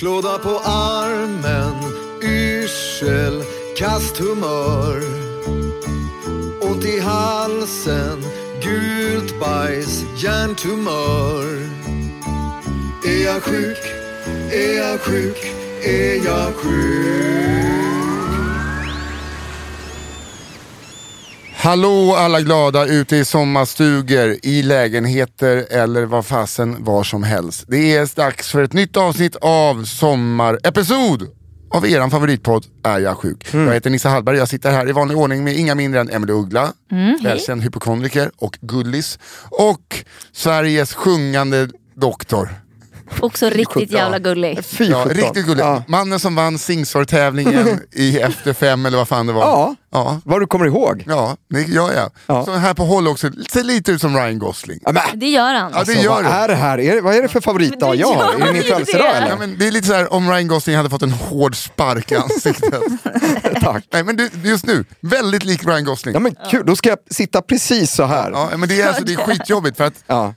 Klåda på armen, yrsel, kast humör. Ont i halsen, gult bajs, hjärntumör. Är jag sjuk? Är jag sjuk? Är jag sjuk? Hallå alla glada ute i sommarstugor, i lägenheter eller vad fasen var som helst. Det är dags för ett nytt avsnitt av Sommarepisod av eran favoritpodd Är jag sjuk? Jag heter Nissa Hallberg, jag sitter här i vanlig ordning med inga mindre än Emelie Uggla, välkänd hypokondriker och Gullis och Sveriges sjungande doktor. Också riktigt jävla gullig. Ja, riktigt gullig. Ja. Mannen som vann Singstar-tävlingen i Efter fem eller vad fan det var. Ja. Ja. Vad du kommer ihåg. Ja, det gör jag. Ja. Så här på håll också, ser lite ut som Ryan Gosling. Ja, men, Det gör han. Ja, det så, gör vad är det här? Är det, vad är det för favoritdag jag har? Är det min födelsedag eller? Ja, men det är lite så här om Ryan Gosling hade fått en hård spark i ansiktet. Tack. Nej, men du, just nu, väldigt lik Ryan Gosling. Ja men kul, då ska jag sitta precis så här. Ja, men det är, alltså, det är skitjobbigt för att Ja. eh,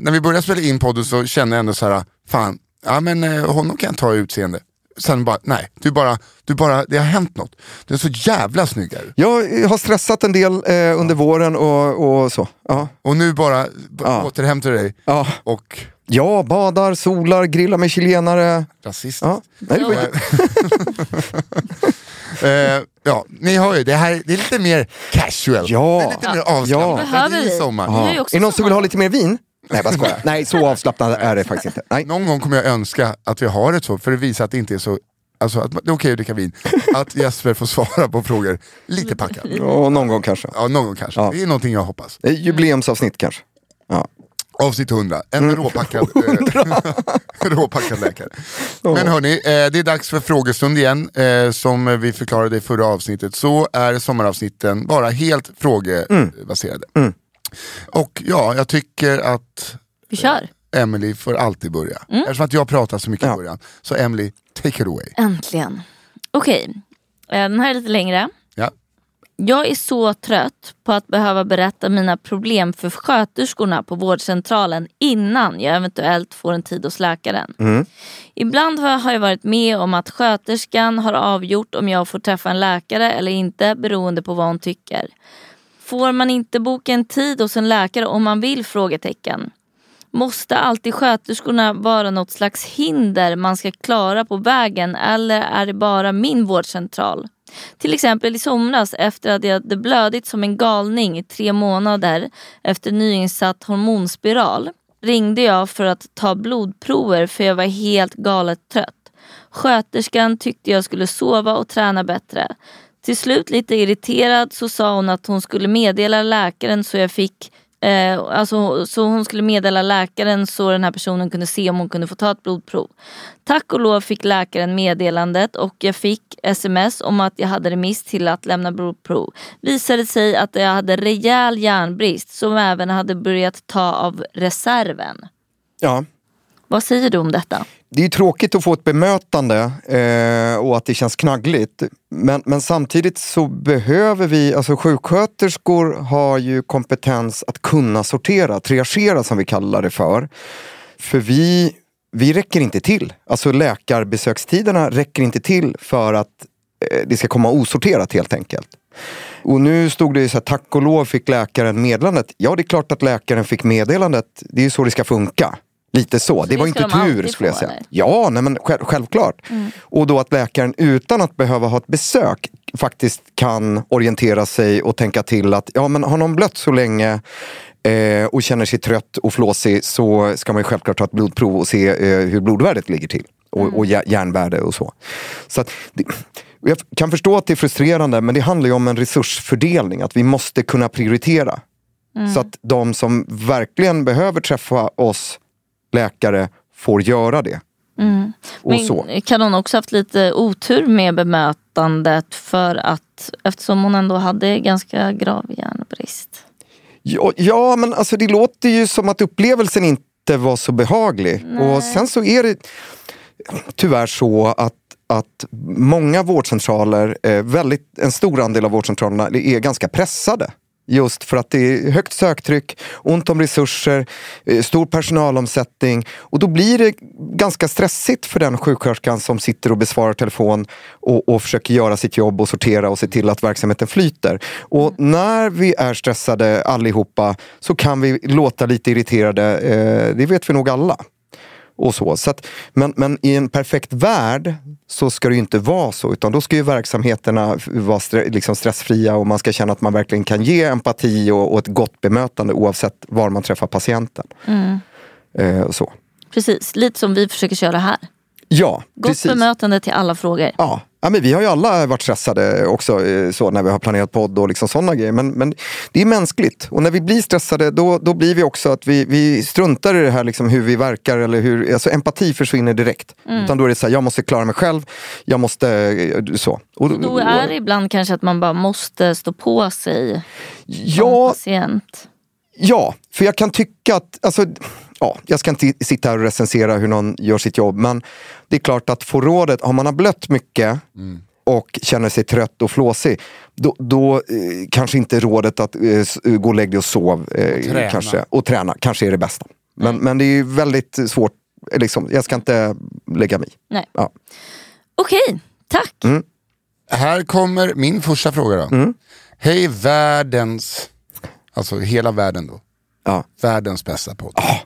när vi började spela in podden så kände jag ändå så här, fan, ja men eh, honom kan jag ta i utseende. Sen bara, nej, du bara, du bara, det har hänt något. Du är så jävla snygg är. Jag har stressat en del eh, under våren och, och så. Ja. Och nu bara Ja. återhämtar du dig Ja. och ja, badar, solar, grillar med chilenare. rasist. Ja. Nej, det var inte... Eh, ja, ni hör ju, det här det är lite mer casual. Ja. Det är lite mer Ja. avslappnat. Behöver Det är vi? sommar. Ja. också Är det någon som vill ha lite mer vin? Nej, bara skojar. Nej, så avslappnad är det faktiskt inte. Nej. Någon gång kommer jag önska att vi har ett så, för att visa att det inte är så Alltså att det är okej att dricka vin. Att Jesper får svara på frågor lite packad. Och någon gång kanske. Ja, någon gång kanske. Ja. Det är någonting jag hoppas. Jubileumsavsnitt kanske. Ja. Avsnitt 100, en Mm. råpackad, eh, råpackad läkare. Men hörni, eh, det är dags för frågestund igen. Eh, som vi förklarade i förra avsnittet så är sommaravsnitten bara helt frågebaserade. Mm. Och ja, jag tycker att Vi kör. Emily får alltid börja. Eftersom att jag pratar så mycket i Ja. början. Så Emily, take it away. Äntligen. Okej, Eh, den här är lite längre. Ja. Jag är så trött på att behöva berätta mina problem för sköterskorna på vårdcentralen innan jag eventuellt får en tid hos läkaren. Ibland har har jag varit med om att sköterskan har avgjort om jag får träffa en läkare eller inte beroende på vad hon tycker. Får man inte boka en tid hos en läkare om man vill? frågetecken. Måste alltid sköterskorna vara något slags hinder man ska klara på vägen eller är det bara min vårdcentral? Till exempel i somras efter att jag hade blödit som en galning i tre månader efter nyinsatt hormonspiral ringde jag för att ta blodprover för jag var helt galet trött. Sköterskan tyckte jag skulle sova och träna bättre. Till slut lite irriterad så sa hon att hon skulle meddela läkaren så jag fick Eh, alltså, så hon skulle meddela läkaren så den här personen kunde se om hon kunde få ta ett blodprov. Tack och lov fick läkaren meddelandet och jag fick sms om att jag hade remiss till att lämna blodprov. Visade sig att jag hade rejäl järnbrist som även hade börjat ta av reserven. Ja. Vad säger du om detta? Det är ju tråkigt att få ett bemötande eh, och att det känns knaggligt. Men, men samtidigt så behöver vi, alltså sjuksköterskor har ju kompetens att kunna sortera, triagera som vi kallar det för. För vi, vi räcker inte till. Alltså läkarbesökstiderna räcker inte till för att eh, det ska komma osorterat helt enkelt. Och nu stod det ju så här, tack och lov fick läkaren meddelandet. Ja, det är klart att läkaren fick meddelandet. Det är ju så det ska funka. Lite så. det det var inte tur skulle jag säga. eller? Ja, nej, men själv, självklart. Och då att läkaren utan att behöva ha ett besök faktiskt kan orientera sig och tänka till att ja, men har någon blött så länge eh, och känner sig trött och flåsig så ska man självklart ta ett blodprov och se eh, hur blodvärdet ligger till. Och, och jär- järnvärde och så. så att det, jag kan förstå att det är frustrerande men det handlar ju om en resursfördelning. Att vi måste kunna prioritera. Så att de som verkligen behöver träffa oss läkare får göra det. Och Men så. kan hon också haft lite otur med bemötandet för att eftersom hon ändå hade ganska grav järnbrist? Ja, ja, men alltså det låter ju som att upplevelsen inte var så behaglig. Och sen så är det tyvärr så att att många vårdcentraler, eh, väldigt, en stor andel av vårdcentralerna är ganska pressade. Just för att det är högt söktryck, ont om resurser, eh, stor personalomsättning. Och då blir det ganska stressigt för den sjuksköterskan som sitter och besvarar telefon och, och försöker göra sitt jobb och sortera och se till att verksamheten flyter. Och när vi är stressade allihopa så kan vi låta lite irriterade. Eh, det vet vi nog alla och så. så att, men, men i en perfekt värld så ska det ju inte vara så. Utan då ska ju verksamheterna vara stre, liksom stressfria och man ska känna att man verkligen kan ge empati och, och ett gott bemötande oavsett var man träffar patienten. Eh, och så. Precis, lite som vi försöker köra här. Ja, Gott precis. bemötande till alla frågor. Ja. Ja, men vi har ju alla varit stressade också eh, så, när vi har planerat podd och liksom sådana grejer. Men, men det är mänskligt. Och när vi blir stressade då, då blir vi också att vi, vi struntar i det här liksom hur vi verkar. Eller hur, alltså empati försvinner direkt. Utan då är det så här, jag måste klara mig själv. Jag måste eh, så. Och, Då är det ibland kanske att man bara måste stå på sig som ja, patient. Ja, för jag kan tycka att, alltså, ja, jag ska inte sitta här och recensera hur någon gör sitt jobb, men det är klart att få rådet, om man har blött mycket och känner sig trött och flåsig, då, då eh, kanske inte rådet att eh, gå och lägg dig och sov eh, träna. kanske, och träna kanske är det bästa. Men, men det är ju väldigt svårt, eh, liksom, jag ska inte lägga mig i. Nej. Ja. Okej, tack. Här kommer min första fråga då. Mm. Hej världens, alltså hela världen då. Ja. Världens bästa podd. Ah.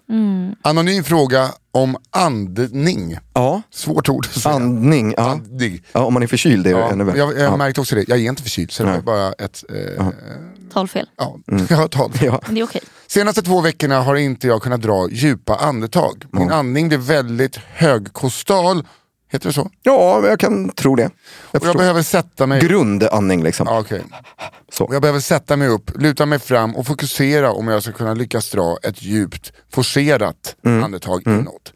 Anonym fråga om andning. Ja. Svårt ord att säga. Andning, ja. Andning. ja. Om man är förkyld är det Ja, ännu jag, jag ja. märkte också det, jag är inte förkyld så det var bara ett... Eh, Talfel. ja, jag har tagit. Ja. Men det är okej. Senaste två veckorna har inte jag kunnat dra djupa andetag. Min andning blir väldigt högkostal, heter det så? ja, jag kan tro det. Jag Och jag behöver sätta mig... Grundandning liksom. Ja, okej. Så. Jag behöver sätta mig upp, luta mig fram och fokusera om jag ska kunna lyckas dra ett djupt, forcerat Mm. andetag inåt.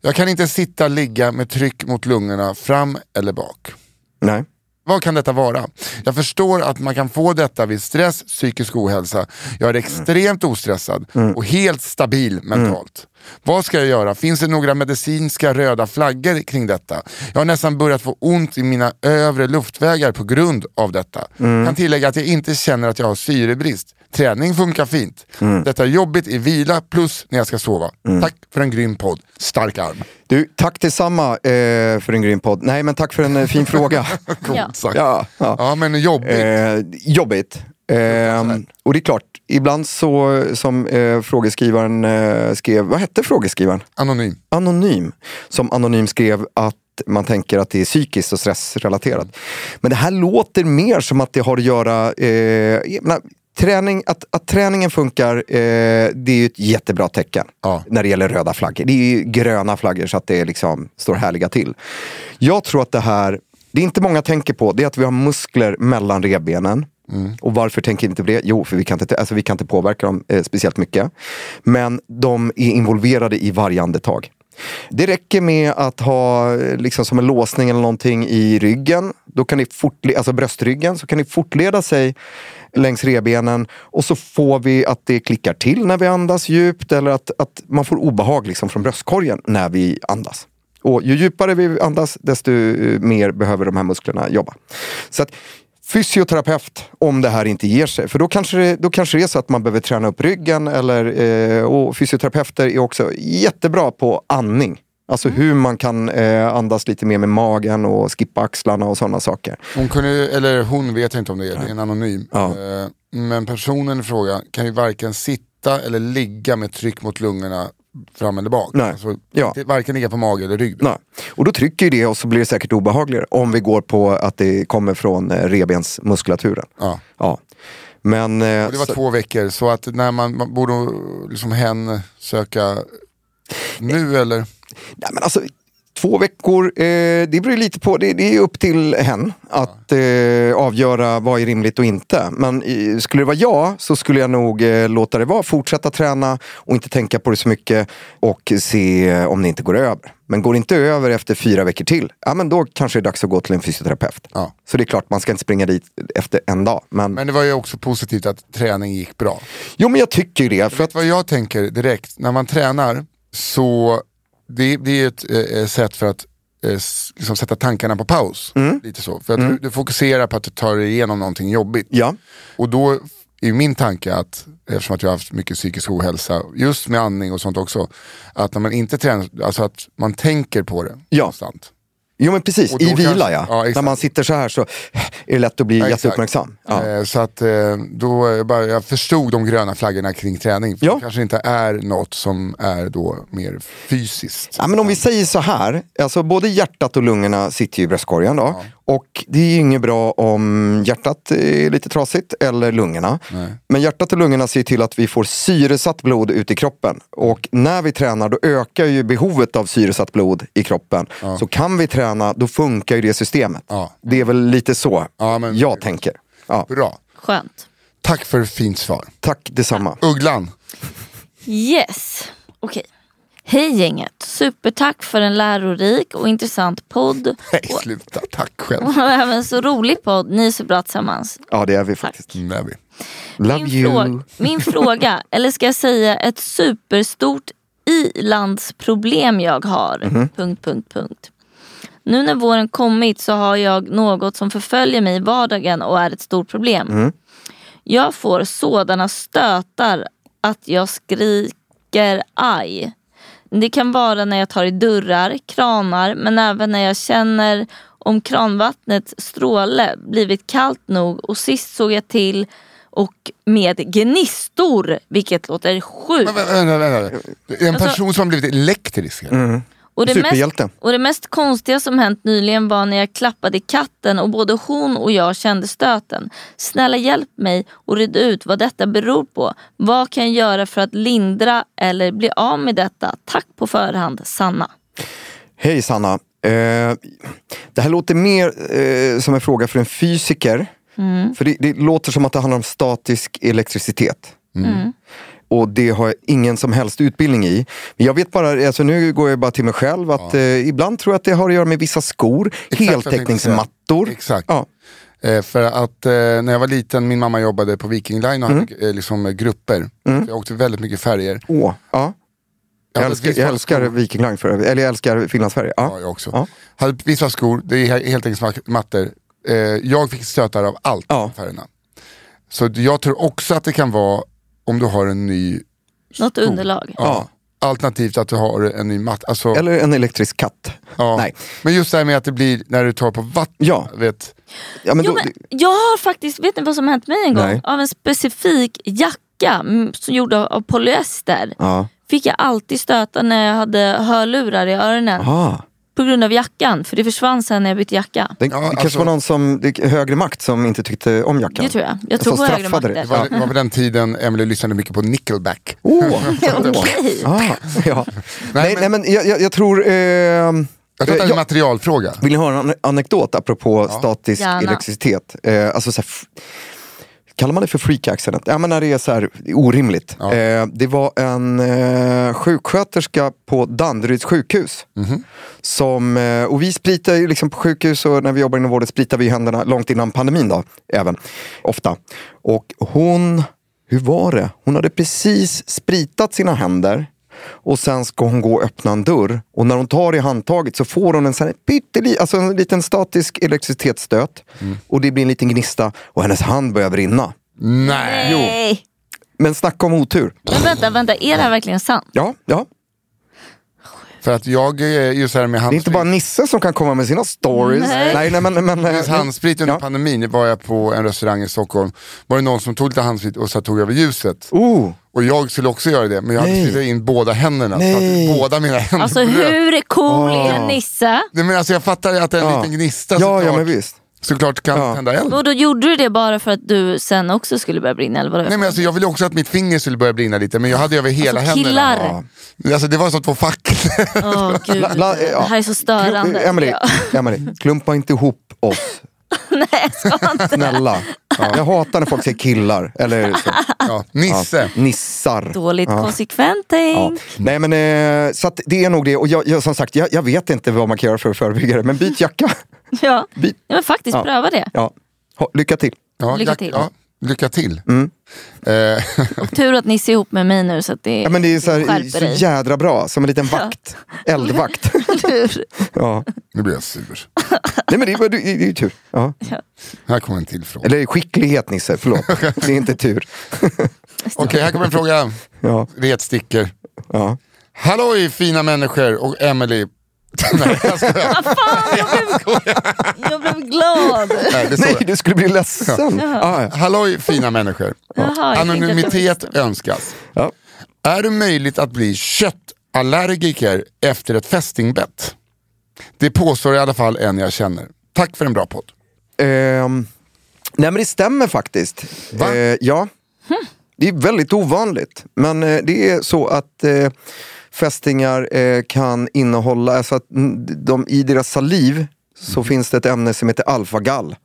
Jag kan inte sitta, ligga med tryck mot lungorna fram eller bak. Nej. Vad kan detta vara? Jag förstår att man kan få detta vid stress, psykisk ohälsa. Jag är extremt ostressad och helt stabil mentalt. Vad ska jag göra? Finns det några medicinska röda flaggor kring detta? Jag har nästan börjat få ont i mina övre luftvägar på grund av detta. Kan tillägga att jag inte känner att jag har syrebrist. Träning funkar fint. Detta är jobbigt i vila plus när jag ska sova. Tack för en grym podd. Stark arm. Du, tack detsamma eh, för en grym podd. Nej, men tack för en eh, fin fråga. Coolt Ja. sagt. ja, ja. Ja men jobbigt. Eh, jobbigt. Eh, och det är klart, ibland så som eh, frågeskrivaren eh, skrev, vad hette frågeskrivaren? Anonym. Anonym. Som Anonym skrev att man tänker att det är psykiskt och stressrelaterat. Men det här låter mer som att det har att göra, eh, menar, träning, att, att träningen funkar, eh, det är ju ett jättebra tecken Ja. när det gäller röda flaggor. Det är ju gröna flaggor så att det liksom står härliga till. Jag tror att det här, det är inte många tänker på, det är att vi har muskler mellan revbenen. Och varför tänker inte på det? Jo, för vi kan inte, alltså vi kan inte påverka dem eh, speciellt mycket. Men de är involverade i varje andetag. Det räcker med att ha eh, liksom som en låsning eller någonting i ryggen. Då kan det fortle- alltså bröstryggen, så kan det fortleda sig längs revbenen och så får vi att det klickar till när vi andas djupt eller att, att man får obehag liksom från bröstkorgen när vi andas. Och ju djupare vi andas, desto eh, mer behöver de här musklerna jobba. Så att fysioterapeut om det här inte ger sig. För då kanske det, då kanske det är så att man behöver träna upp ryggen. Eller, eh, och fysioterapeuter är också jättebra på andning. Alltså hur man kan eh, andas lite mer med magen och skippa axlarna och sådana saker. Hon kunde, eller hon vet jag inte om det är, det är en anonym. Ja. Eh, Men personen i fråga kan ju varken sitta eller ligga med tryck mot lungorna fram eller bak. Nej. Alltså, Ja. Varken ligga på mage eller rygg. Nej. Och då trycker det och så blir det säkert obehagligare om vi går på att det kommer från eh, revbensmuskulaturen. Ja. Ja. Men, eh, Och det var så- två veckor, så att när man, man borde liksom hen söka nu eller? Nej, men alltså, två veckor, eh, det beror lite på, det, det är upp till hen att eh, avgöra vad är rimligt och inte. Men eh, skulle det vara jag så skulle jag nog eh, låta det vara, fortsätta träna och inte tänka på det så mycket och se om det inte går över. Men går det inte över efter fyra veckor till, ja men då kanske det är dags att gå till en fysioterapeut. Ja. Så det är klart, man ska inte springa dit efter en dag. Men, Men det var ju också positivt att träning gick bra. jo men jag tycker det. För Vet att, vad jag tänker direkt, när man tränar så det, det är ett eh, sätt för att eh, liksom sätta tankarna på paus. Mm. Lite så. För att du, du fokuserar på att du tar dig igenom någonting jobbigt. ja. Och då är min tanke att, eftersom att jag har haft mycket psykisk ohälsa, just med andning och sånt också, att när man inte tränar, alltså att man tänker på det Ja. konstant. Jo men precis, i vila kanske- ja. ja. När man sitter så här så är det lätt att bli Ja, jätteuppmärksam. Ja. Eh, Så att eh, då bara, jag förstod de gröna flaggorna kring träning. För Ja. Det kanske inte är något som är då mer fysiskt. Ja, men om vi säger så här, alltså både hjärtat och lungorna sitter ju i bröstkorgen då. Och det är ju inget bra om hjärtat är lite trasigt eller lungorna. Men hjärtat och lungorna ser till att vi får syresatt blod ut i kroppen. Och när vi tränar då ökar ju behovet av syresatt blod i kroppen. Så kan vi träna, då funkar ju det systemet. Ja. Det är väl lite så Ja, men- jag tänker. Ja. Bra. Skönt. Tack för ett fint svar. Tack detsamma. Ugglan. Yes, okej. Hej gänget, supertack för en lärorik och intressant podd. Nej, sluta. Tack själv. Och även så rolig podd, ni är så bra tillsammans. Ja det är vi faktiskt. Mm, det är vi. Love Min, you. fråga, min fråga, eller ska jag säga ett superstort ilandsproblem jag har. Mhm. Punkt, punkt, punkt. Nu när våren kommit så har jag något som förföljer mig i vardagen och är ett stort problem. Mhm. Jag får sådana stötar att jag skriker aj. Det kan vara när jag tar i dörrar, kranar men även när jag känner om kranvattnets stråle blivit kallt nog och sist såg jag till och med gnistor, vilket låter sjukt. Men, vänta, vänta, vänta. En Alltså- person som har blivit elektrisk. eller? Och det, Superhjälte. mest, och det mest konstiga som hänt nyligen var när jag klappade katten och både hon och jag kände stöten. Snälla hjälp mig och reda ut vad detta beror på. Vad kan jag göra för att lindra eller bli av med detta? Tack på förhand, Sanna. Hej Sanna. Eh, det här låter mer eh, som en fråga för en fysiker. För det, det låter som att det handlar om statisk elektricitet. Och det har jag ingen som helst utbildning i. Men jag vet bara, alltså nu går jag bara till mig själv, att eh, ibland tror jag att det har att göra med vissa skor, Exakt jag heltäckningsmattor. Exakt. Ja. Eh, för att eh, när jag var liten, min mamma jobbade på Viking Line och hade eh, liksom, eh, grupper. Så jag åkte väldigt mycket färger. Åh, ja. Jag hade älskar, jag älskar. Viking Line, för, eller jag älskar Finlandsfärger. Ja, Ja. jag också. Ja. Hade vissa skor, det är he- heltäckningsmattor. Eh, jag fick stötar av allt Ja. färgerna. Så jag tror också att det kan vara om du har en ny Något underlag. Ja. Alternativt att du har en ny matt. Alltså, Eller en elektrisk katt. ja. Nej. Men just det här med att det blir när du tar på vatten. Ja. Vet, Ja, men Jo, då, men jag har faktiskt, vet ni vad som hänt mig en gång? Nej. Av en specifik jacka mm, som gjord av, av polyester. ja. Fick jag alltid stöta när jag hade hörlurar i öronen. Aha. På grund av jackan, för det försvann sen när jag bytte jacka. Det, Ja, det kanske alltså- var någon som, det, högre makt som inte tyckte om jackan. Det tror jag. Jag tror på högre straffade makter. det, var, det var på den tiden Emily lyssnade mycket på Nickelback. Åh, Okej. ah, ja. nej, men- nej, men jag, jag, tror... Eh, Jag tror att det är en jag- materialfråga. Vill ni höra en ane- anekdot apropå statisk Gärna. elektricitet? Eh, alltså så här, kallar man det för freak accident? Ja men när det är så här orimligt. Ja. Eh, det var en eh, sjuksköterska på Danderyds sjukhus. Mhm. Som, eh, och vi spritar ju liksom på sjukhus och när vi jobbar inom vården spritar vi händerna långt innan pandemin då, även. Ofta. Och hon, hur var det? Hon hade precis spritat sina händer och sen ska hon gå och öppna en dörr. Och när hon tar i handtaget så får hon en, sån här pytteli, alltså en liten statisk elektricitetsstöt. Mm. Och det blir en liten gnista och hennes hand börjar brinna. Nej. Nej. Men snacka om otur. Men vänta, vänta, är det här verkligen sant? Ja, ja. För att jag är ju så här med Det är inte handsprit. bara Nisse som kan komma med sina stories. Nej. nej, nej men... men handsprit under Ja. pandemin var jag på en restaurang i Stockholm. Var det någon som tog lite handsprit och så tog över ljuset. Oh, Och jag skulle också göra det, men jag hade Nej. in båda händerna. Så Nej. att båda mina händer Alltså bröt. hur cool Åh. är Nisse? Nej, men alltså, jag fattar att det är en Ja. liten gnista ja, såklart, ja men visst. såklart kan Ja. tända eld. Och då gjorde du det bara för att du sen också skulle börja brinna eller? Nej, men alltså, jag ville också att mitt finger skulle börja brinna lite, men jag hade över hela Alltså, händerna. killar. Ja. Alltså, det var som två facklor. Åh gud, La- la- ja. det här är så störande. Emily, Ja. Emily, klumpa inte ihop oss. Nej, jag ska inte. Snälla. Jag hatar när folk säger killar. Eller så. Ja, Nisse. Ja, nissar. Dåligt Ja. konsekvent Ja. tänk. Nej men eh, så att det är nog det. Och jag, jag, som sagt, jag, jag vet inte vad man kan göra för att förebygga det. Men byt jacka. Ja. Byt. ja, men faktiskt Ja. pröva det. Ja. Lycka till. Ja, Lycka till. Ja, lycka till. Mm. Eh, Och tur att Nisse är ihop med mig nu så att det, Ja, men det är så, här, så jädra bra, som en liten vakt. Eldvakt. ja. nu blir jag sur. Nej men det, är- det, är- det är ju tur. Ja. Här kommer en till fråga. Eller skicklighet Nisse, förlåt. Det är inte tur. Okej, här kommer en fråga. Ja. Retsticker. Ja. Halloj fina människor och Emily. Nej, jag skojar. Jag blev glad. Nej, det står Nej, du skulle bli ledsen. Ja. Ja. Halloj fina människor. Jaha, jag tänkte att det Anonymitet önskas. Ja. Är det möjligt att bli köttallergiker efter ett fästingbett? Det påstår i alla fall en jag känner. Tack för en bra podd. Ehm, nej men det stämmer faktiskt. Va? Eh, ja. Det är väldigt ovanligt. Men eh, det är så att eh, fästingar eh, kan innehålla, alltså att mm, de, i deras saliv så finns det ett ämne som heter alfagall.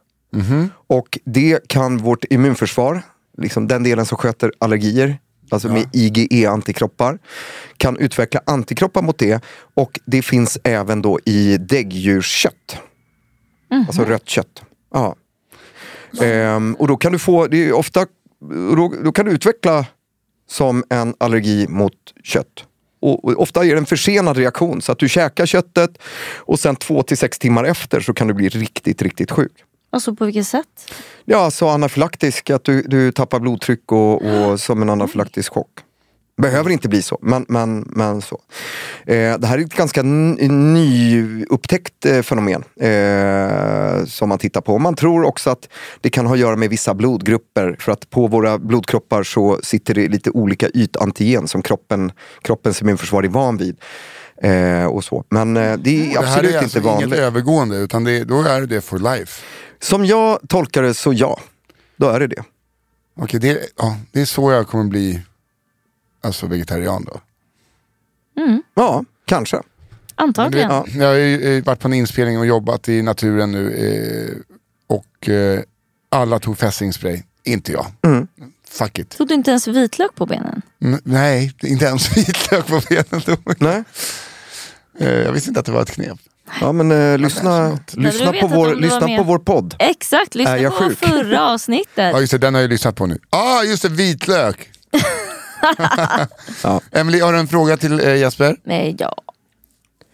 Och det kan vårt immunförsvar, liksom den delen som sköter allergier, alltså med IgE-antikroppar, kan utveckla antikroppar mot det. Och det finns även då i däggdjurskött. Alltså rött kött. Ja. Ehm, och då kan du få, det är ofta, då, då kan du utveckla som en allergi mot kött. Och, och ofta är det en försenad reaktion så att du käkar köttet och sen två till sex timmar efter så kan du bli riktigt, riktigt sjuk. Alltså på vilket sätt? Ja, så anafylaktisk, att du, du tappar blodtryck och, och som en anafylaktisk chock. Behöver inte bli så, men, men, men så. Eh, det här är ett ganska nyupptäckt eh, fenomen eh, som man tittar på. Man tror också att det kan ha att göra med vissa blodgrupper för att på våra blodkroppar så sitter det lite olika ytantigen som kroppen, kroppens immunförsvar är van vid. Eh, och så. Men eh, det är Det här absolut är alltså inte vanligt. inget övergående utan det, då är det for life. Som jag tolkar det så ja, då är det det. Okej, det, ja, det är så jag kommer bli alltså vegetarian då. Ja, kanske. Men Antagligen. vet, Jag har ju eh, varit på en inspelning och jobbat i naturen nu eh, och eh, alla tog fästingspray, inte jag. Mm. Fuck it. Tog du inte ens vitlök på benen? Mm, nej, inte ens vitlök på benen. Nej. Eh, jag visste inte att det var ett knep. Ja men eh, lyssna, lyssna, på vår, lyssna med? på vår podd. Exakt, lyssna på sjuk? förra avsnittet. Ja just det, den har jag lyssnat på nu. Ah, just det, vitlök. Ja. Emily, har du en fråga till eh, Jesper? Nej, ja.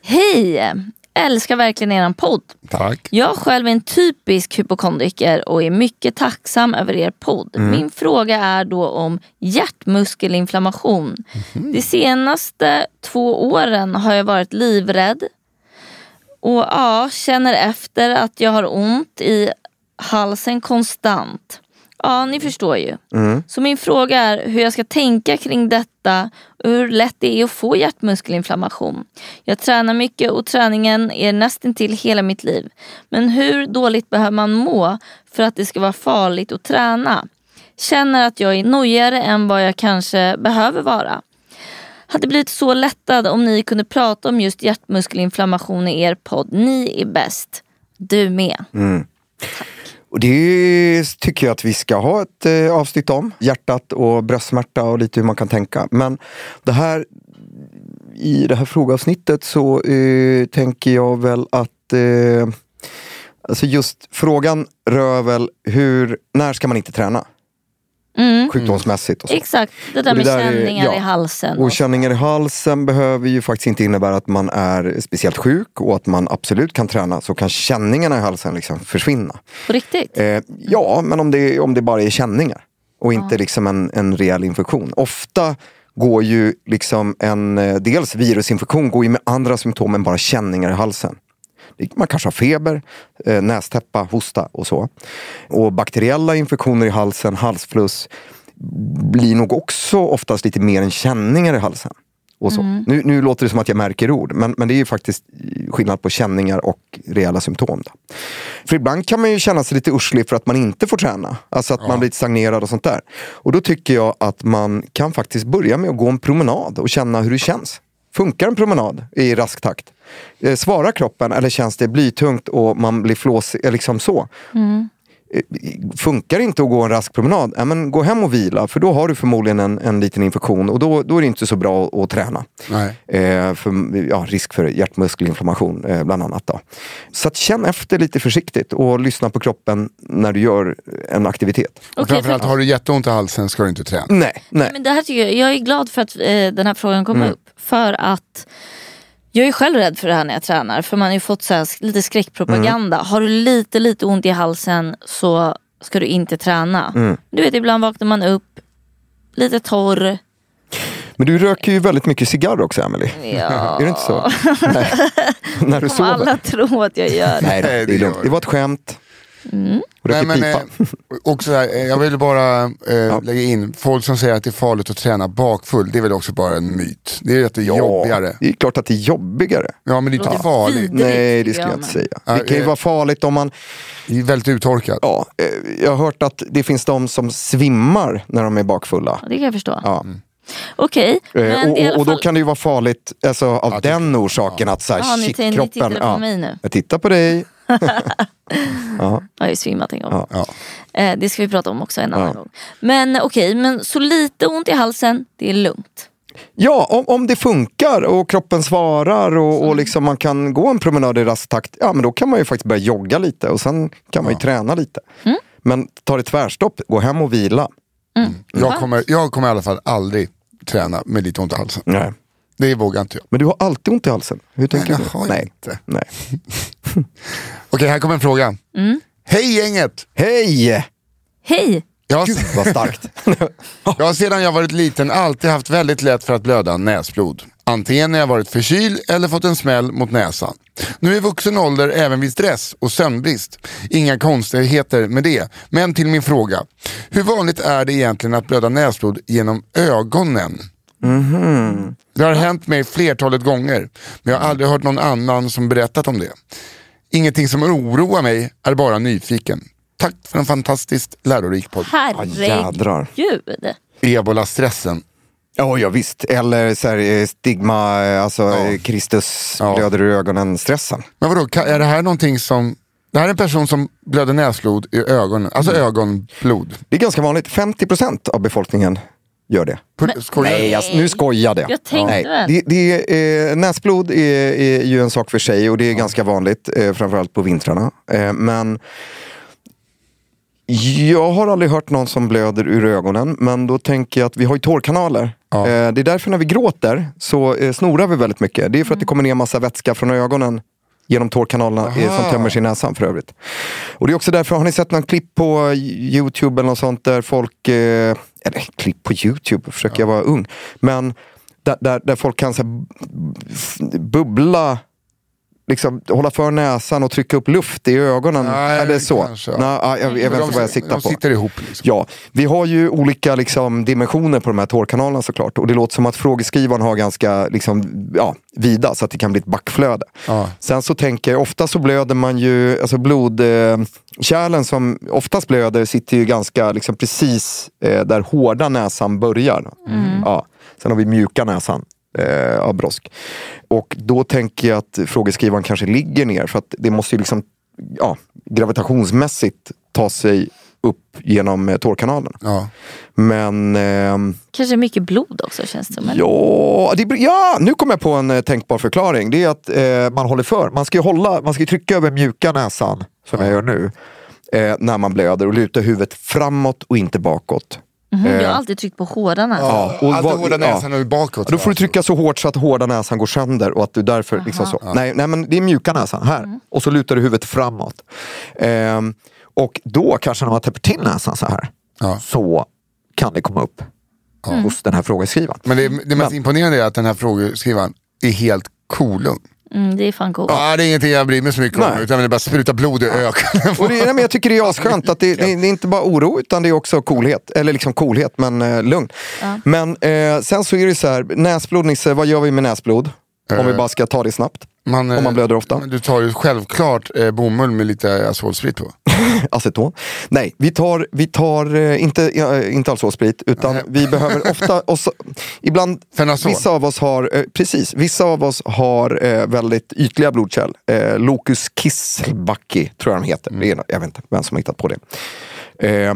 Hej! Älskar verkligen eran podd. Tack. Jag själv är en typisk hypokondriker och är mycket tacksam över er podd. Min fråga är då om hjärtmuskelinflammation. De senaste två åren har jag varit livrädd och ja, känner efter att jag har ont i halsen konstant. Ja, ni förstår ju. Så min fråga är hur jag ska tänka kring detta och hur lätt det är att få hjärtmuskelinflammation. Jag tränar mycket och träningen är nästintill hela mitt liv. Men hur dåligt behöver man må för att det ska vara farligt att träna? Känner att jag är nojigare än vad jag kanske behöver vara. Hade blivit så lättad om ni kunde prata om just hjärtmuskelinflammation i er podd. Ni är bäst. Du med. Mm. Och det tycker jag att vi ska ha ett eh, avsnitt om. Hjärtat och bröstsmärta och lite hur man kan tänka. Men det här, i det här frågeavsnittet så eh, tänker jag väl att eh, alltså just frågan rör väl hur, när ska man inte träna? Mm. Sjukdomsmässigt och så. Exakt, det där Och det med där är- känningar ja. i halsen. Och känningar i halsen behöver ju faktiskt inte innebära att man är speciellt sjuk och att man absolut kan träna. Så kan känningarna i halsen liksom försvinna. På riktigt? Eh, ja, men om det, om det bara är känningar och inte liksom en, en rejäl infektion. Ofta går ju liksom en, eh, dels virusinfektion går ju med andra symptom än bara känningar i halsen. Man kanske har feber, eh, nästäppa, hosta och så. Och bakteriella infektioner i halsen, halsfluss, blir nog också oftast lite mer än känningar i halsen. Och så. Nu, nu låter det som att jag märker ord, men, men det är ju faktiskt skillnad på känningar och reella symptom. Då. För ibland kan man ju känna sig lite urslig för att man inte får träna. Alltså att man blir lite stagnerad och sånt där. Och då tycker jag att man kan faktiskt börja med att gå en promenad och känna hur det känns. Funkar en promenad i rask takt? Eh, Svarar kroppen eller känns det blytungt och man blir flåsig, eh, liksom så? Eh, Funkar inte att gå en rask promenad, ja, men gå hem och vila för då har du förmodligen en, en liten infektion och då, då är det inte så bra att, att träna. Nej. Eh, för, ja, risk för hjärtmuskelinflammation eh, bland annat. Då. Så att känn efter lite försiktigt och lyssna på kroppen när du gör en aktivitet. Och Okej, framförallt för- har du jätteont i halsen ska du inte träna. Nej, nej. Men det här tycker jag, jag är glad för att eh, den här frågan kom Mm. upp. För att jag är själv rädd för det här när jag tränar. För man har ju fått så här, lite skräckpropaganda. Mm. Har du lite, lite ont i halsen så ska du inte träna. Mm. Du vet ibland vaknar man upp lite torr. Men du röker ju väldigt mycket cigarr också Emily. Ja. Är det inte så? Nej. när du sover? alla tror att jag gör det. Nej, det, är lugnt. det var ett skämt. Mm. Nej, men, eh, också här, eh, jag vill bara eh, lägga in, folk som säger att det är farligt att träna bakfull, det är väl också bara en myt. Det är att det är jobbigare. det är klart att det är jobbigare. Ja men det är inte låter farligt. Nej, det skulle jag inte säga. Ja, Det kan ju eh. vara farligt om man Det är väldigt uttorkat. Ja, eh, jag har hört att det finns de som svimmar när de är bakfulla. Ja, Det kan jag förstå. Ja. Okej, Eh, men och, och, och då fall. kan det ju vara farligt alltså, av Ja, den orsaken att så här, Ja, ni, shit, ni kroppen. tittar på ja, mig nu. jag tittar på dig. Jag har ju svimmat en gång. Ja. Ja. Eh, det ska vi prata om också en annan Ja. gång. Men okej, men så lite ont i halsen, det är lugnt. Ja, om, om det funkar och kroppen svarar och, Mm. och liksom man kan gå en promenad i rask takt, ja men då kan man ju faktiskt börja jogga lite och sen kan man ju träna lite. Mm. Men ta det tvärstopp, gå hem och vila. Jag, kommer, jag kommer i alla fall aldrig träna med lite ont i halsen. Nej. Det vågar inte jag. Men du har alltid ont i halsen. Hur tänker jag du? har Nej. inte. Nej. Okej, här kommer en fråga. Mm. Hej gänget! Hej! Hej! Jag har, Gud vad starkt. jag har sedan jag varit liten alltid haft väldigt lätt för att blöda näsblod. Antingen när jag varit förkyld eller fått en smäll mot näsan. Nu i vuxen ålder även vid stress och sömnbrist. Inga konstigheter med det. Men till min fråga. Hur vanligt är det egentligen att blöda näsblod genom ögonen? Det har hänt mig flertalet gånger, men jag har aldrig hört någon annan som berättat om det. Ingenting som oroar mig, är bara nyfiken. Tack för en fantastiskt lärorik podd. Herregud. Ebola-stressen. Ja, ja visst. Eller så här, eh, stigma, eh, alltså eh, Kristus Ja. blöder ur ögonen-stressen. Men vadå, är det här någonting som... Det här är en person som blöder näsblod i ögonen, alltså ögonblod. Det är ganska vanligt. 50% av befolkningen gör det. På- skojar? Nej, alltså, nu skojade jag. Jag tänkte Nej. väl. Det, det, är, eh, näsblod är, är ju en sak för sig och det är ganska vanligt, eh, framförallt på vintrarna. Eh, men jag har aldrig hört någon som blöder ur ögonen, men då tänker jag att vi har ju tårkanaler. Ja. Eh, det är därför när vi gråter så eh, snorar vi väldigt mycket. Det är för att det kommer ner massa vätska från ögonen genom tårkanalerna eh, som Aha. tömmer sig i näsan för övrigt. Och det är också därför, har ni sett någon klipp på Youtube eller något sånt där folk, eh, eller klipp på Youtube, försöker jag vara ung. Men där, där, där folk kan så här, bubbla, liksom hålla för näsan och trycka upp luft i ögonen. Nej, är det så? kanske, ja. Nej, ja, jag, jag vet inte vad jag siktar de på. sitter ihop liksom. Ja, vi har ju olika liksom, dimensioner på de här tårkanalerna såklart. Och det låter som att frågeskrivaren har ganska liksom, ja, vida så att det kan bli ett backflöde. Ja. Sen så tänker jag, ofta så blöder man ju, alltså blodkärlen som oftast blöder sitter ju ganska liksom, precis eh, där hårda näsan börjar. Ja. Sen har vi mjuka näsan eh, av brosk. Och då tänker jag att frågeskrivaren kanske ligger ner för att det måste ju liksom ja, gravitationsmässigt ta sig upp genom eh, tårkanalen. Ja. Men ehm, Kanske mycket blod också känns det som. eller? Ja, det, ja, nu kom jag på en eh, tänkbar förklaring. Det är att eh, man håller för. Man ska ju hålla, man ska trycka över mjuka näsan, som jag gör nu, eh, när man blöder och luta huvudet framåt och inte bakåt. Jag Eh, har alltid tryckt på hårdarna. Ja, och Alltid vad- hårda näsan och bakåt. Ja, då får du va? trycka så hårt så att hårda näsan går sönder och att du därför liksom så. Nej, nej men det är mjuka näsan här. Och så lutar du huvudet framåt. Ehm, och då kanske när man täpper till näsan så här. Ja. Så kan det komma upp hos den här frågeskrivaren. Men det, det mest Men- imponerande är att den här frågeskrivaren är helt kolugn. Mm, det är fan coolt. Ja, det är ingenting jag bryr mig så mycket om, Nej. utan det är bara spruta blod i ögonen. Och det, nej, men jag tycker det är asskönt att det, det, det är inte bara oro utan det är också coolhet. Eller liksom coolhet men eh, lugn. Men eh, sen så är det så här, näsblod Nisse, vad gör vi med näsblod? Om vi bara ska ta det snabbt. Man, Om man eh, blöder ofta. Du tar ju självklart eh, bomull med lite azolsprit på. Aceton. Nej, vi tar, vi tar eh, inte, ja, inte alkoholsprit utan vi behöver ofta, så, ibland, Fenazol. vissa av oss har, eh, precis, vissa av oss har eh, väldigt ytliga blodkärl. Eh, Locus Kisselbacki tror jag de heter. Är, jag vet inte vem som har hittat på det. Eh,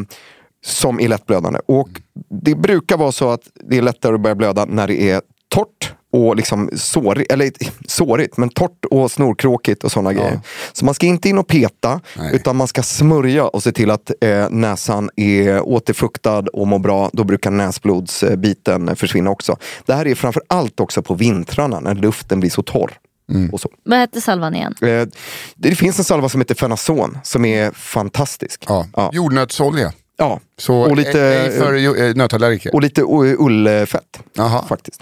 som är lättblödande. Och det brukar vara så att det är lättare att börja blöda när det är torrt och liksom sårigt, eller sårigt, men torrt och snorkråkigt och sådana grejer. Så man ska inte in och peta, Nej. utan man ska smörja och se till att eh, näsan är återfuktad och mår bra. Då brukar näsblodsbiten försvinna också. Det här är framför allt också på vintrarna när luften blir så torr. Och så. Vad hette salvan igen? Eh, det, det finns en salva som heter Fenazon som är fantastisk. Ja. Ja. Jordnötsolja. Ja. Så och lite, ej för eh, nötallergiker. och lite ullfett Jaha. faktiskt.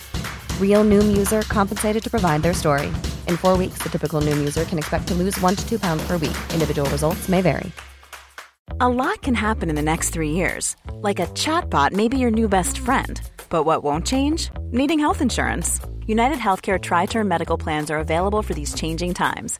Real Noom user compensated to provide their story. In four weeks, the typical Noom user can expect to lose one to two pounds per week. Individual results may vary. A lot can happen in the next three years. Like a chatbot may be your new best friend. But what won't change? Needing health insurance. United Healthcare Tri Term Medical Plans are available for these changing times.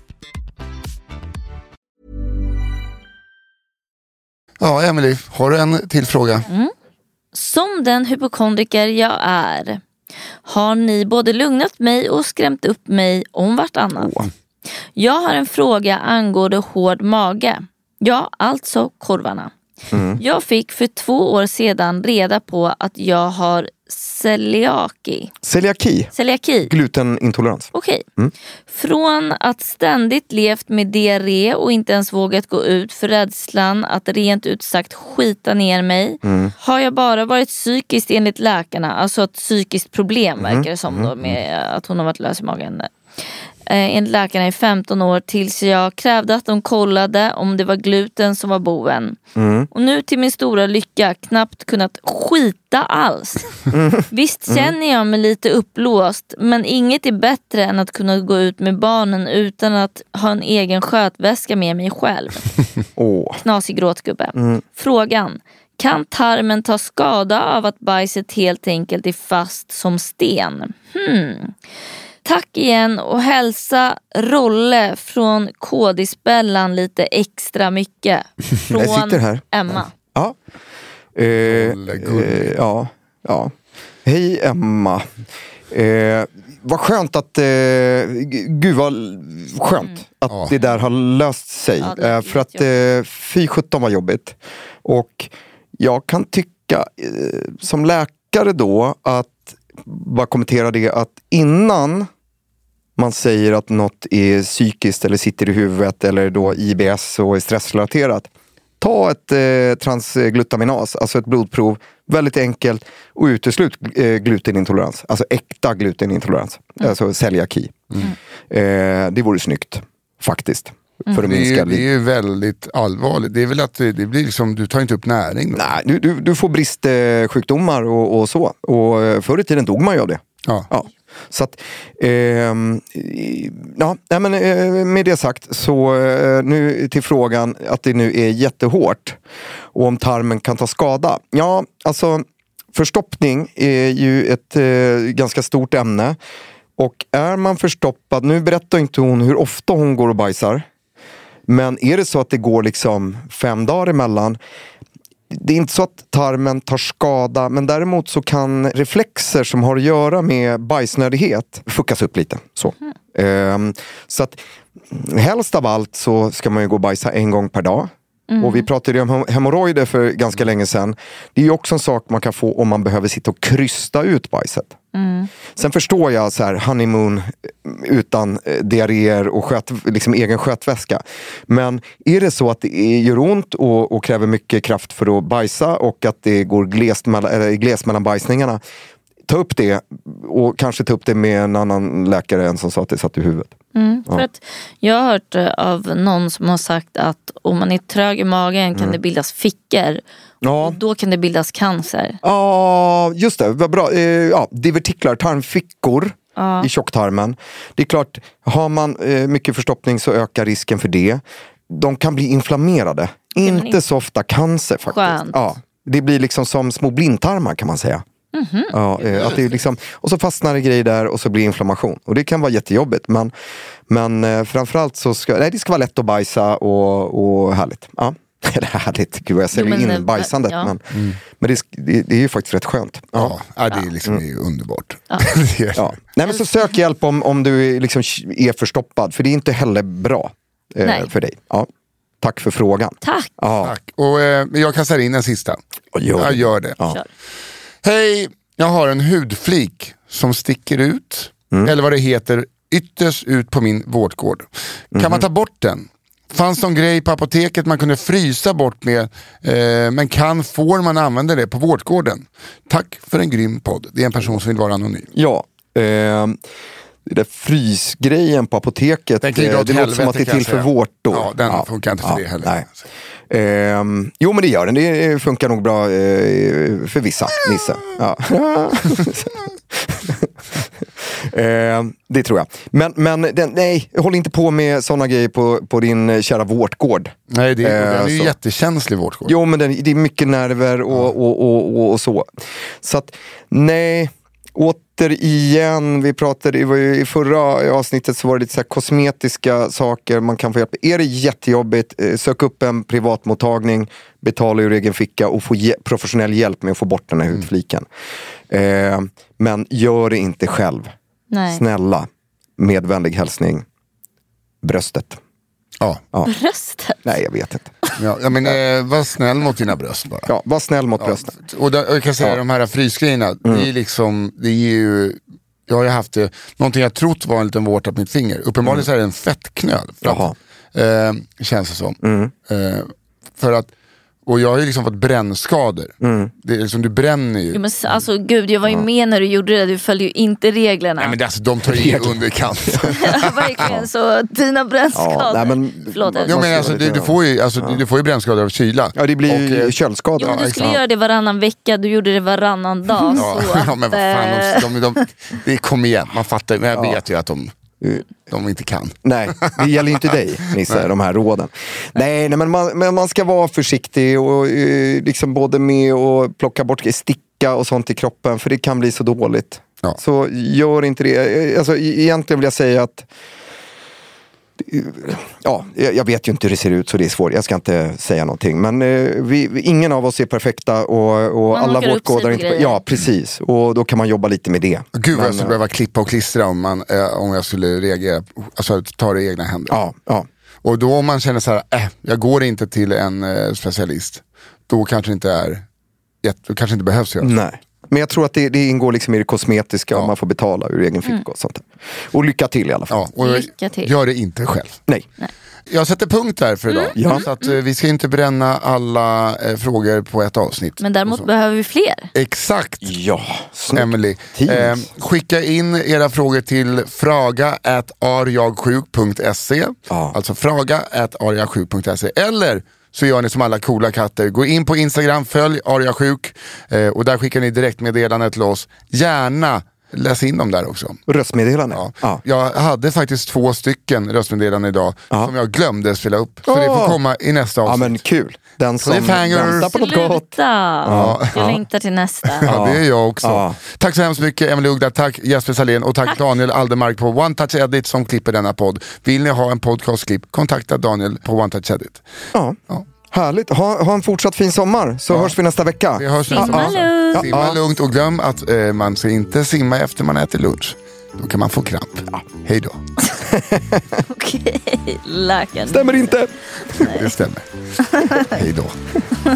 Ja, Emily, har du en till fråga? Som den hypokondriker jag är har ni både lugnat mig och skrämt upp mig om vartannat. Jag har en fråga angående hård mage. Ja, alltså korvarna. Jag fick för två år sedan reda på att jag har celiaki. Celiaki, Celiaki. glutenintolerans. Okej. Från att ständigt levt med diarré och inte ens vågat gå ut för rädslan att rent ut sagt skita ner mig. Har jag bara varit psykiskt enligt läkarna, alltså ett psykiskt problem verkar det som då med att hon har varit lös i magen. Eh, enligt läkarna i 15 år tills jag krävde att de kollade om det var gluten som var boven. Och nu till min stora lycka knappt kunnat skita alls. Visst känner jag mig lite upplåst men inget är bättre än att kunna gå ut med barnen utan att ha en egen skötväska med mig själv. Åh. Knasig gråtgubbe. Frågan. Kan tarmen ta skada av att bajset helt enkelt är fast som sten? Hmm. Tack igen och hälsa Rolle från Kodisbellan lite extra mycket. Från Jag sitter här. Emma. Ja. Eh, eh, ja, ja. Hej Emma. Eh, vad skönt att, eh, gud vad skönt att Ja. det där har löst sig. Ja, eh, för att eh, fy sjutton vad jobbigt. Och jag kan tycka eh, som läkare då att, bara kommentera det, att innan man säger att något är psykiskt eller sitter i huvudet eller då IBS och är stressrelaterat. Ta ett eh, transglutaminas, alltså ett blodprov, väldigt enkelt och uteslut eh, glutenintolerans, alltså äkta glutenintolerans, alltså celiaki. Eh, det vore snyggt, faktiskt. För att Det är, minska ju, det är väldigt allvarligt. Det är väl att det, det blir liksom, du tar inte upp näring. då. Nej, du, du, du får bristsjukdomar och, och så. Och eh, förr i tiden dog man ju av det. Ja. Ja. Så att, ehm, i- ja, men, eh, med det sagt så eh, nu till frågan att det nu är jättehårt och om tarmen kan ta skada. Ja, alltså förstoppning är ju ett eh, ganska stort ämne. Och är man förstoppad, nu berättar inte hon hur ofta hon går och bajsar. Men är det så att det går liksom fem dagar emellan det är inte så att tarmen tar skada, men däremot så kan reflexer som har att göra med bajsnödighet fuckas upp lite. Så, Ehm, så att helst av allt så ska man ju gå och bajsa en gång per dag. Och vi pratade om hem- hemorrojder för ganska länge sedan. Det är ju också en sak man kan få om man behöver sitta och krysta ut bajset. Sen förstår jag så här honeymoon eh, utan eh, diarréer och sköt, liksom egen skötväska. Men är det så att det är, gör ont och, och kräver mycket kraft för att bajsa och att det går glest mellan, glest mellan bajsningarna. Ta upp det och kanske ta upp det med en annan läkare än som sa att det satt i huvudet. Mm, för att jag har hört eh, av någon som har sagt att om man är trög i magen kan det bildas fickor. Ja. Då kan det bildas cancer. Ja, just det. Vad bra. Eh, ja, divertiklar, tarmfickor i tjocktarmen. Det är klart, har man eh, mycket förstoppning så ökar risken för det. De kan bli inflammerade. Inte inte- så ofta cancer faktiskt. Skönt. Ja, det blir liksom som små blindtarmar kan man säga. Ja, eh, att det är liksom, och så fastnar det grejer där och så blir inflammation. Och det kan vara jättejobbigt. Men, men framförallt så ska nej, det ska vara lätt att bajsa och, och härligt. Ja. Eller härligt, gud jag säljer Jo, men, in eh, bajsandet. ja. Men, men det, det, det är ju faktiskt rätt skönt. Ja, ja, det är liksom det är underbart. det är, Ja. Nej, men så sök hjälp om, om du är liksom är förstoppad, för det är inte heller bra eh, för dig. Ja. Tack för frågan. Tack. Ja. Tack. Och eh, jag kastar in en sista. Gör det. Jag gör det. Ja. Hej, jag har en hudflik som sticker ut, Mm. eller vad det heter, ytterst ut på min vårtgård. Kan Mhm. man ta bort den? Fanns någon grej på apoteket man kunde frysa bort med, eh, men kan, får man använda det på vårtgården? Tack för en grym podd. Det är en person som vill vara anonym. Ja. ehm, det där frysgrejen på apoteket, Den eh, det låter som att det är till för vårt då. Ja, den funkar inte för det heller. Ehm, jo men det gör den, det funkar nog bra eh, för vissa, Nisse. Ja. Ehm, det tror jag. Men, men den, nej, håll inte på med sådana grejer på, på din eh, kära vårtgård. Nej, det är, Eh, den är ju så. jättekänslig vårtgård. Jo, men det, det är mycket nerver och, och, och, och, och så. Så att, nej, återigen, vi pratade i förra avsnittet så var det lite så kosmetiska saker man kan få hjälp Är det jättejobbigt, eh, sök upp en privatmottagning, betala ur egen ficka och få professionell hjälp med att få bort den här hudfliken. Eh, men gör det inte själv. Nej. Snälla, med vänlig hälsning, bröstet. Ja. Bröstet. Nej, jag vet inte. Ja, ja, men eh, var snäll mot dina bröst bara. Ja, var snäll mot brösten. Och där, och jag kan säga Ja. de här frysgrejerna, det är liksom, det är ju, jag har ju haft det, någonting jag trott var en liten vårta på mitt finger. Uppenbarligen så är det en fettknöl. För Jaha. att, eh, känns det som. Eh, för att, och jag har ju liksom fått brännskador. Det är liksom, du bränner ju. Jo, men, alltså, gud, jag var ju med när du gjorde det. Du följde ju inte reglerna. Nej men det, alltså, de tar ju i underkant. Verkligen så. Dina brännskador. Ja, nej, men- Förlåt. Ja, Jo, men alltså, du, du, får ju, alltså, du, du får ju brännskador av kyla. Ja, det blir ju eh, köldskador. Jo, men du Ja, skulle göra det varannan vecka, du gjorde det varannan dag. Ja, så ja men att, vad fan, eh, de, de, de, det kom igen, man fattar men jag vet ju att de, de inte kan. Nej, det gäller ju inte dig Nisse, de här råden. Nej, nej men, man, men man ska vara försiktig och eh, liksom både med att plocka bort sticka och sånt i kroppen för det kan bli så dåligt. Ja. Så gör inte det. Eh, Alltså, e- egentligen vill jag säga att Ja, jag vet ju inte hur det ser ut så det är svårt. Jag ska inte säga någonting. Men eh, vi, ingen av oss är perfekta och, och Man alla på inte. grejer. Ja, precis. Och då kan man jobba lite med det. Gud vad jag skulle eh, behöva klippa och klistra om, man, eh, om jag skulle reagera. Alltså ta det i egna händer. Ja, ja. Och då om man känner så här, äh, jag går inte till en eh, specialist. Då kanske det inte är, då kanske inte behövs göra. Nej. Men jag tror att det, det ingår liksom i det kosmetiska Ja. om man får betala ur egen ficka och sånt där. Och lycka till i alla fall. Ja, och Lycka till. gör det inte själv. Nej. Jag sätter punkt där för idag. Ja. Så att, eh, vi ska inte bränna alla eh, frågor på ett avsnitt. Men däremot behöver vi fler. Exakt. Ja, snyggt. Emily. Eh, skicka in era frågor till fraga arjagsjuk.se. Ja. Alltså fraga arjagsjuk.se. Eller så gör ni som alla coola katter. Gå in på Instagram, följ arjasjuk eh, och där skickar ni direktmeddelande till oss. Gärna läs in dem där också. Röstmeddelande. Ja. Ja. Jag hade faktiskt två stycken röstmeddelanden idag Ja. som jag glömde spela upp. Så det får komma i nästa ja, avsnitt. men kul. Den som väntar på något gott. Sluta! Jag längtar till nästa. Ja, det är jag också. Ja. Tack så hemskt mycket Emelie Ugda, tack Jesper Salén och tack, Daniel Aldermark på One Touch Edit som klipper denna podd. Vill ni ha en podcastklipp, kontakta Daniel på One Touch Edit. Ja. Ja. Härligt. Ha, ha en fortsatt fin sommar så hörs vi nästa vecka. Vi hörs Simma nästa vecka. lugnt. Simma Ja. lugnt och glöm att eh, man ska inte simma efter man äter lunch. Då kan man få kramp. Hej då. Okej, läkaren. Stämmer inte. Det stämmer. Hej då.